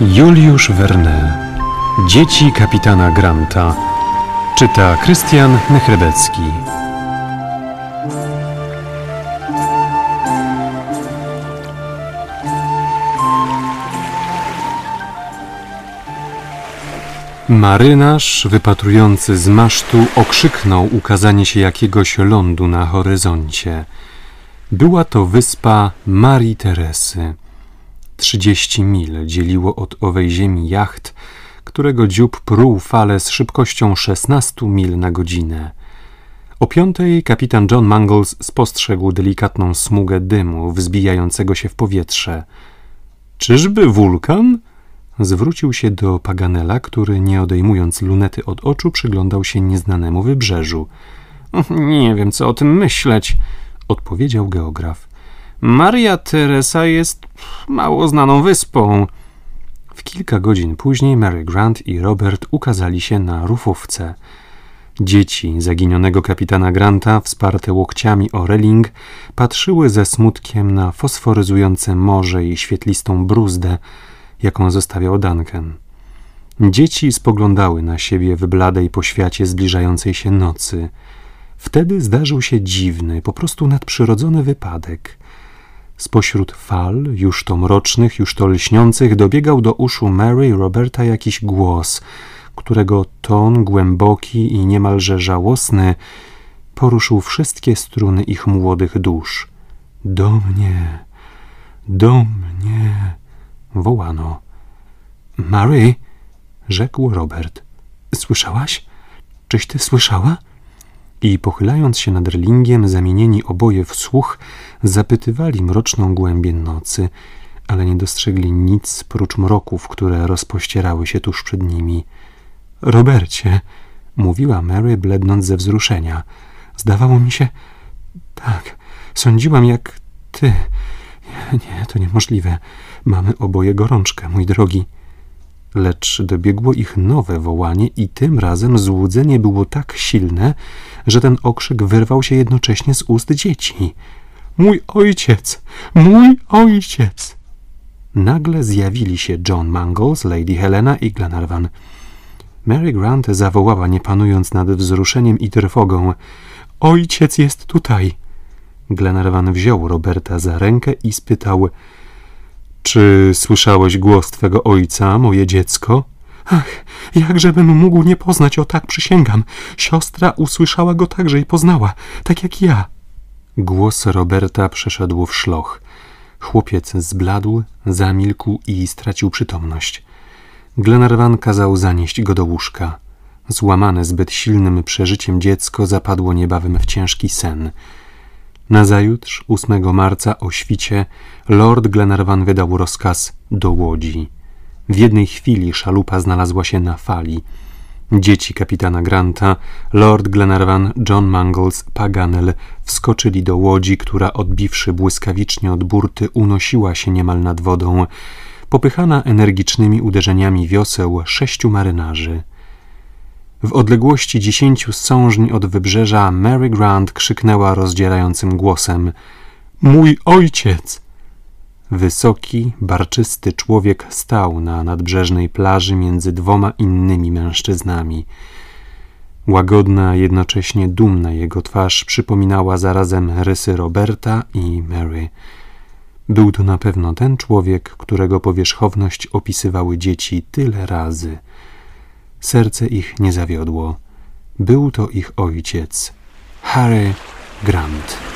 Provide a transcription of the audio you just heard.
Juliusz Verne Dzieci kapitana Granta Czyta Krystian Nechrebecki Marynarz wypatrujący z masztu okrzyknął ukazanie się jakiegoś lądu na horyzoncie. Była to wyspa Marii Teresy. Trzydzieści mil dzieliło od owej ziemi jacht, którego dziób pruł fale z szybkością 16 mil na godzinę. O piątej kapitan John Mangles spostrzegł delikatną smugę dymu wzbijającego się w powietrze. Czyżby wulkan? Zwrócił się do Paganela, który nie odejmując lunety od oczu przyglądał się nieznanemu wybrzeżu. Nie wiem, co o tym myśleć, odpowiedział geograf. Maria Teresa jest mało znaną wyspą. W kilka godzin później Mary Grant i Robert ukazali się na rufówce. Dzieci zaginionego kapitana Granta, wsparte łokciami o reling, patrzyły ze smutkiem na fosforyzujące morze i świetlistą bruzdę, jaką zostawiał Duncan. Dzieci spoglądały na siebie w bladej poświacie zbliżającej się nocy. Wtedy zdarzył się dziwny, po prostu nadprzyrodzony wypadek. Spośród fal, już to mrocznych, już to lśniących, dobiegał do uszu Mary Roberta jakiś głos, którego ton głęboki i niemalże żałosny poruszył wszystkie struny ich młodych dusz. Do mnie, do mnie, wołano. Mary, rzekł Robert, słyszałaś? Czyś ty słyszała? I pochylając się nad relingiem, zamienieni oboje w słuch, zapytywali mroczną głębię nocy, ale nie dostrzegli nic prócz mroków, które rozpościerały się tuż przed nimi. Robercie, mówiła Mary, blednąc ze wzruszenia. Zdawało mi się. Tak, sądziłam jak ty. Nie, to niemożliwe. Mamy oboje gorączkę, mój drogi. Lecz dobiegło ich nowe wołanie i tym razem złudzenie było tak silne, że ten okrzyk wyrwał się jednocześnie z ust dzieci. Mój ojciec! Mój ojciec! Nagle zjawili się John Mangles, Lady Helena i Glenarvan. Mary Grant zawołała, nie panując nad wzruszeniem i trwogą. Ojciec jest tutaj! Glenarvan wziął Roberta za rękę i spytał – czy słyszałeś głos twego ojca, moje dziecko? Ach, jakżebym mógł nie poznać, o tak przysięgam. Siostra usłyszała go także i poznała, tak jak ja. Głos Roberta przeszedł w szloch. Chłopiec zbladł, zamilkł i stracił przytomność. Glenarvan kazał zanieść go do łóżka. Złamane zbyt silnym przeżyciem dziecko zapadło niebawem w ciężki sen. Nazajutrz, 8 marca o świcie, lord Glenarvan wydał rozkaz do łodzi. W jednej chwili szalupa znalazła się na fali. Dzieci kapitana Granta, lord Glenarvan, John Mangles, Paganel wskoczyli do łodzi, która odbiwszy błyskawicznie od burty unosiła się niemal nad wodą, popychana energicznymi uderzeniami wioseł sześciu marynarzy. W odległości dziesięciu sążni od wybrzeża Mary Grant krzyknęła rozdzierającym głosem Mój ojciec! Wysoki, barczysty człowiek stał na nadbrzeżnej plaży między dwoma innymi mężczyznami. Łagodna, jednocześnie dumna jego twarz przypominała zarazem rysy Roberta i Mary. Był to na pewno ten człowiek, którego powierzchowność opisywały dzieci tyle razy – Serce ich nie zawiodło. Był to ich ojciec, Harry Grant.